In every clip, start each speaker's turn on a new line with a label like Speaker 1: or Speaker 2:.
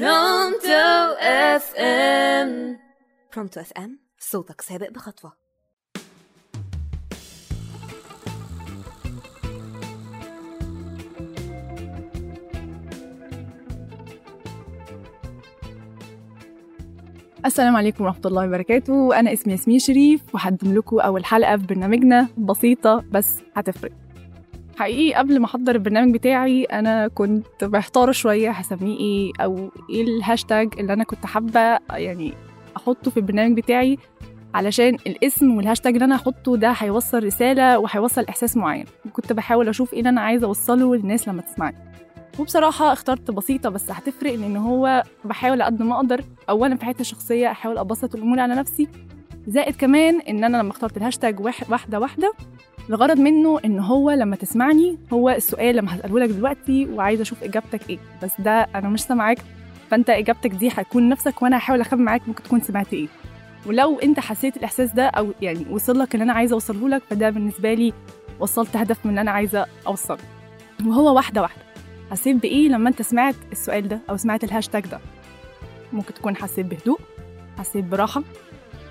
Speaker 1: برونتو FM
Speaker 2: برونتو FM صوتك سابق بخطوة.
Speaker 3: السلام عليكم ورحمة الله وبركاته. أنا اسمي ياسمين شريف وهقدم لكم أول حلقة في برنامجنا. بسيطة بس هتفرق. حقيقي قبل ما أحضر البرنامج بتاعي أنا كنت محتارة شوية هسميه إيه أو إيه الهاشتاج اللي أنا كنت حابة يعني أحطه في البرنامج بتاعي علشان الاسم والهاشتاج اللي أنا هحطه ده هيوصل رسالة وهيوصل إحساس معين. كنت بحاول أشوف إيه اللي أنا عايزة أوصله للناس لما تسمعني. وبصراحة اخترت بسيطة بس هتفرق لأن هو بحاول قد ما أقدر أولا في حياتي الشخصية أحاول أبسط الأمور على نفسي زائد كمان إن أنا لما اخترت الهاشتاج واحد واحدة واحدة الغرض منه إن هو لما تسمعني هو السؤال لما هسأله لك دلوقتي وعايزة أشوف إجابتك إيه. بس ده أنا مش سامعاك فأنت إجابتك دي هتكون نفسك وأنا هحاول أخمن معاك ممكن تكون سمعت إيه. ولو أنت حسيت الإحساس ده أو يعني وصل لك اللي أنا عايزة أوصله لك فده بالنسبة لي وصلت هدف من اللي أنا عايزة أوصله. وهو واحدة واحدة. حسيت بإيه لما أنت سمعت السؤال ده أو سمعت الهاشتاج ده؟ ممكن تكون حسيت بهدوء حسيت براحة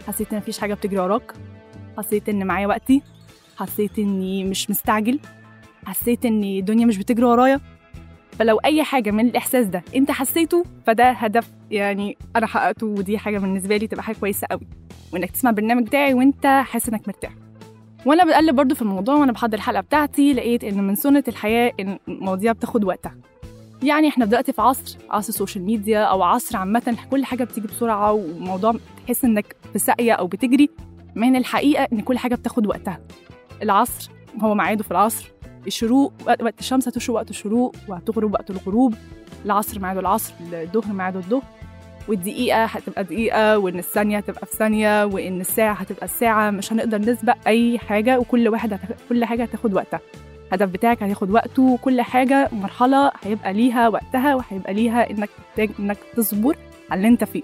Speaker 3: حسيت إن مفيش حاجة بتجري وراك حسيت إن معايا وقتي. حسيت إني مش مستعجل حسيت إن الدنيا مش بتجري ورايا. فلو أي حاجة من الإحساس ده أنت حسيته فده هدف يعني أنا حققته ودي حاجة بالنسبة لي تبقى حاجة كويسة قوي وإنك تسمع البرنامج بتاعي وأنت حاسس إنك مرتاح. وأنا بقلب برضو في الموضوع وأنا بحضر الحلقة بتاعتي لقيت إن من سنة الحياة إن المواضيع بتاخد وقتها. يعني إحنا دلوقتي في عصر عصر ال social media أو عصر عامة كل حاجة بتيجي بسرعة وموضوع تحس إنك في ساقية أو بتجري. من الحقيقة إن كل حاجة بتاخد وقتها. العصر هو ميعاده في العصر. الشروق وقت الشمس هتشرق وقت الشروق وهتغرب وقت الغروب. العصر ميعاده العصر الظهر ميعاده الظهر. والدقيقة هتبقى دقيقة وإن الثانية هتبقى في ثانية وإن الساعة هتبقى الساعة. مش هنقدر نسبق أي حاجة وكل واحد هتخ... كل حاجة هتاخد وقتها. الهدف بتاعك هياخد وقته وكل حاجة مرحلة هيبقى ليها وقتها وهيبقى ليها إنك تحتاج إنك تصبر على اللي أنت فيه.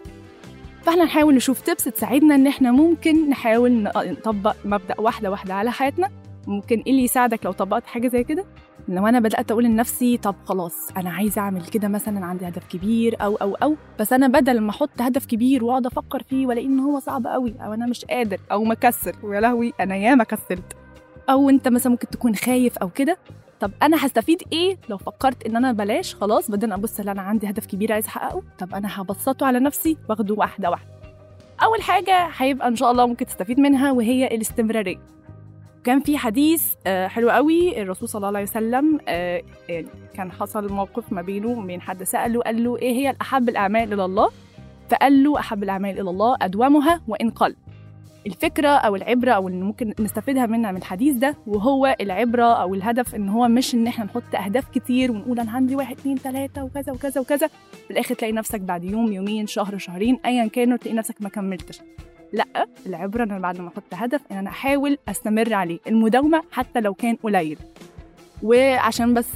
Speaker 3: فاحنا نحاول نشوف تبس تساعدنا إن إحنا ممكن نحاول نطبق مبدأ واحدة واحدة على حياتنا. ممكن إيه اللي يساعدك لو طبقت حاجة زي كده؟ لو أنا بدأت أقول لنفسي طب خلاص أنا عايزه أعمل كده مثلا عندي هدف كبير أو أو أو بس أنا بدل ما أحط هدف كبير وأقعد أفكر فيه وألاقي إن هو صعب قوي أو أنا مش قادر أو مكسل ويا لهوي أنا ياما كسلت. أو أنت مثلا ممكن تكون خايف أو كده طب أنا هستفيد إيه؟ لو فكرت إن أنا بلاش خلاص بدل أبص ان أنا عندي هدف كبير عايز أحققه. طب أنا هبسطه على نفسي واخده واحدة واحدة. أول حاجة هيبقى إن شاء الله ممكن تستفيد منها وهي الاستمرارية. كان في حديث حلو قوي الرسول صلى الله عليه وسلم يعني كان حصل موقف ما بينه وبين حد سأله قال له إيه هي الأحب الأعمال إلى الله؟ فقال له أحب الأعمال إلى الله أدومها وإن قل الفكرة أو العبرة أو اللي ممكن نستفيدها منها من الحديث ده وهو العبرة أو الهدف إن هو مش إن إحنا نحط أهداف كتير ونقول أنا عندي واحد اتنين تلاتة وكذا وكذا وكذا. في الآخر تلاقي نفسك بعد يوم يومين شهر شهرين أيا كانوا تلاقي نفسك ما كملتش. لأ العبرة إن بعد ما أحط هدف إن أنا أحاول أستمر عليه. المداومة حتى لو كان قليل. وعشان بس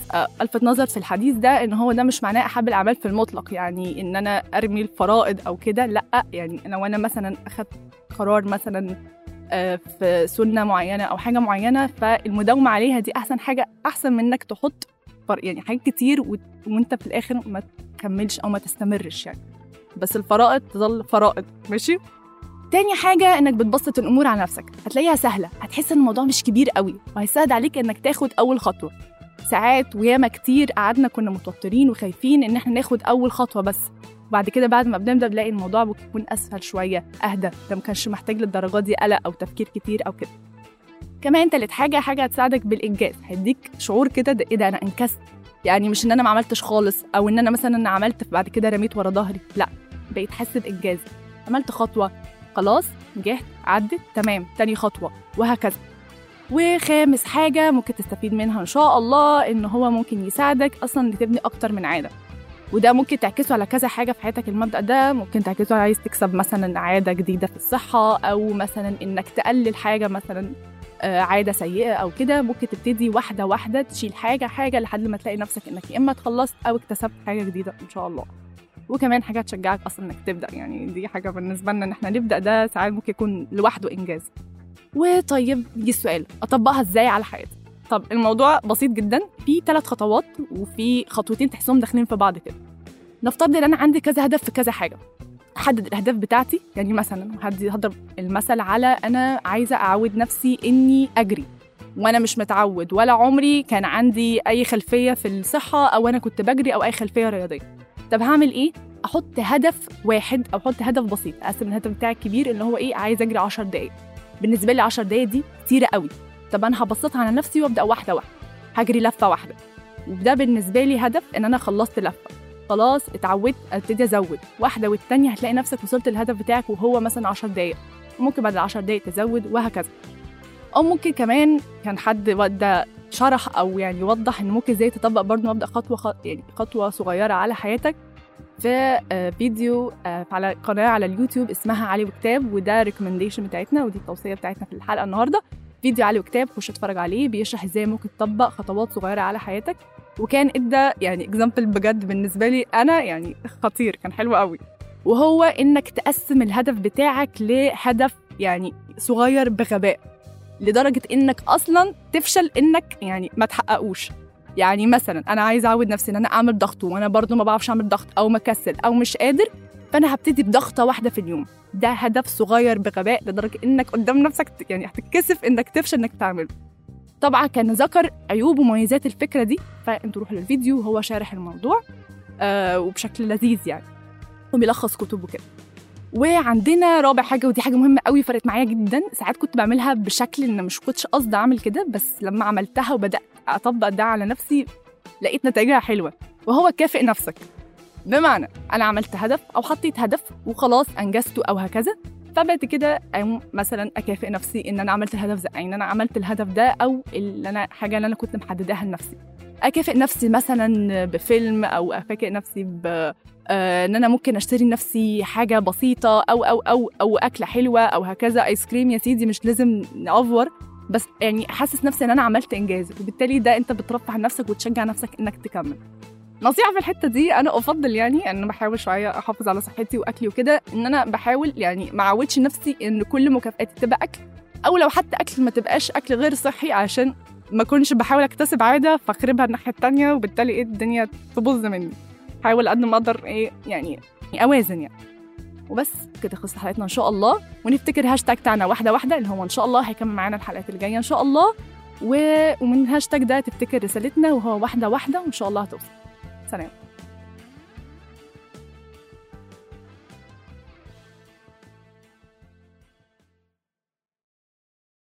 Speaker 3: ألفت نظر في الحديث ده إن هو ده مش معناه أحب الأعمال في المطلق يعني إن أنا أرمي الفرائض أو كده لأ يعني أنا مثلا أخدت قرار مثلا في سنة معينة أو حاجة معينة فالمداومة عليها دي أحسن حاجة أحسن من إنك تحط يعني حاجات كتير وأنت في الآخر ما تكملش أو ما تستمرش يعني. بس الفرائض تظل فرائض ماشي؟ تاني حاجة إنك بتبسط الأمور على نفسك. هتلاقيها سهلة. هتحس إن الموضوع مش كبير قوي. وهيساعد عليك إنك تاخد أول خطوة. ساعات وياما كتير قعدنا كنا متوترين وخايفين إن إحنا ناخد أول خطوة بس. وبعد كده بعد ما بنبدأ بنلاقي الموضوع بيكون أسهل شوية أهدى. ده ما كانش محتاج للدرجة دي قلق أو تفكير كتير أو كده. كمان تالت حاجة حاجة هتساعدك بالإنجاز. هيديك شعور كده ده إيه ده أنا أنكست يعني مش إن أنا ما عملتش خالص أو إن أنا مثلا عملت بعد كده رميت ورا ظهري. لأ بقيت حاسة بإنجاز. عملت خطوة خلاص نجحت عدت تمام تاني خطوة وهكذا. وخامس حاجة ممكن تستفيد منها إن شاء الله إن هو ممكن يساعدك أصلا لتبني أكتر من عادة. وده ممكن تعكسه على كذا حاجة في حياتك المبدأ ده ممكن تعكسه عايز تكسب مثلا عادة جديدة في الصحة أو مثلا إنك تقلل حاجة مثلا عادة سيئة أو كده ممكن تبتدي واحدة واحدة تشيل حاجة حاجة لحد ما تلاقي نفسك إنك يا إما اتخلصت أو اكتسبت حاجة جديدة إن شاء الله. وكمان حاجة تشجعك أصلا إنك تبدأ يعني دي حاجة بالنسبة لنا إن إحنا نبدأ ده ساعات ممكن يكون لوحده إنجاز. وطيب يجي السؤال أطبقها إزاي على حياتي؟ طب الموضوع بسيط جدا. في ثلاث خطوات وفي خطوتين تحسهم داخلين في بعض كده. نفترض إن أنا عندي كذا هدف في كذا حاجة. أحدد الأهداف بتاعتي. يعني مثلا هدي هضرب المثل على أنا عايزة أعود نفسي إني أجري. وأنا مش متعود. ولا عمري كان عندي أي خلفية في الصحة أو أنا كنت بجري أو أي خلفية رياضية. طب هعمل إيه؟ أحط هدف واحد أو أحط هدف بسيط. أقسم الهدف بتاعي الكبير اللي هو إيه؟ عايز أجري 10 دقائق بالنسبة لي 10 دقائق دي كتيرة قوي. طب أنا هبسطها على نفسي وأبدأ واحدة واحدة. هجري لفة واحدة. وده بالنسبة لي هدف إن أنا خلصت لفة. خلاص اتعودت ابتدي أزود. واحدة والتانية هتلاقي نفسك وصلت للهدف بتاعك وهو مثلا 10 دقائق ممكن بعد 10 دقائق تزود وهكذا. أو ممكن كمان كان حد ودا شرح أو يعني وضح إن ممكن إزاي تطبق برضه مبدأ خطوة خ... يعني خطوة صغيرة على حياتك في آه، فيديو آه، على قناة على اليوتيوب اسمها علي وكتاب وده recommendation بتاعتنا ودي التوصية بتاعتنا في الحلقة النهارده. فيديو علي وكتاب خش اتفرج عليه بيشرح إزاي ممكن تطبق خطوات صغيرة على حياتك. وكان إدى يعني example بجد بالنسبة لي أنا يعني خطير كان حلو قوي. وهو إنك تقسم الهدف بتاعك لهدف يعني صغير بغباء لدرجة إنك أصلا تفشل إنك يعني ما تحققوش. يعني مثلا أنا عايزة أعود نفسي إن أنا أعمل ضغط وأنا برضو ما بعرفش أعمل ضغط أو مكسل أو مش قادر. فأنا هبتدي بضغطة واحدة في اليوم. ده هدف صغير بغباء لدرجة إنك قدام نفسك يعني هتتكسف إنك تفشل إنك تعمله. طبعا كان ذكر عيوب ومميزات الفكرة دي فأنتوا روحوا للفيديو وهو شارح الموضوع آه وبشكل لذيذ يعني وبيلخص كتب وكده وعندنا رابع حاجة ودي حاجة مهمة قوي فرقت معايا جدا ساعات كنت بعملها بشكل إن مش كنتش قصدي أعمل كده بس لما عملتها وبدأت أطبق ده على نفسي لقيت نتائجها حلوة وهو كافئ نفسك. بمعنى أنا عملت هدف أو حطيت هدف وخلاص أنجزته أو هكذا فبعد كده مثلا أكافئ نفسي إن أنا عملت الهدف ده إن أنا عملت الهدف ده أو اللي أنا حاجة اللي أنا كنت محدداها لنفسي. أكافئ نفسي مثلا بفيلم أو أكافئ نفسي ب آه، إن أنا ممكن أشتري لنفسي حاجة بسيطة أو أو أو أو أكلة حلوة أو هكذا آيس كريم يا سيدي مش لازم نأفور بس يعني حاسس نفسي إن أنا عملت إنجاز وبالتالي ده أنت بترفع نفسك وتشجع نفسك إنك تكمل. نصيحة في الحتة دي أنا أفضل يعني إن أنا بحاول شوية أحافظ على صحتي وأكلي وكده إن أنا بحاول يعني ما أعودش نفسي إن كل مكافآتي تبقى أكل أو لو حتى أكل ما تبقاش أكل غير صحي عشان ما أكونش بحاول أكتسب عادة فأخربها الناحية التانية وبالتالي إيه الدنيا تبوظ مني. حاول قد ما أقدر إيه يعني أوازن يعني. وبس كده خلصت حلقتنا إن شاء الله. ونفتكر هاشتاج بتاعنا واحدة واحدة اللي هو إن شاء الله هيكمل معانا الحلقات اللي جاية إن شاء الله. و... ومن الهاشتاج ده تفتكر رسالتنا وهو واحدة واحدة وإن شاء الله هتوصل. それ。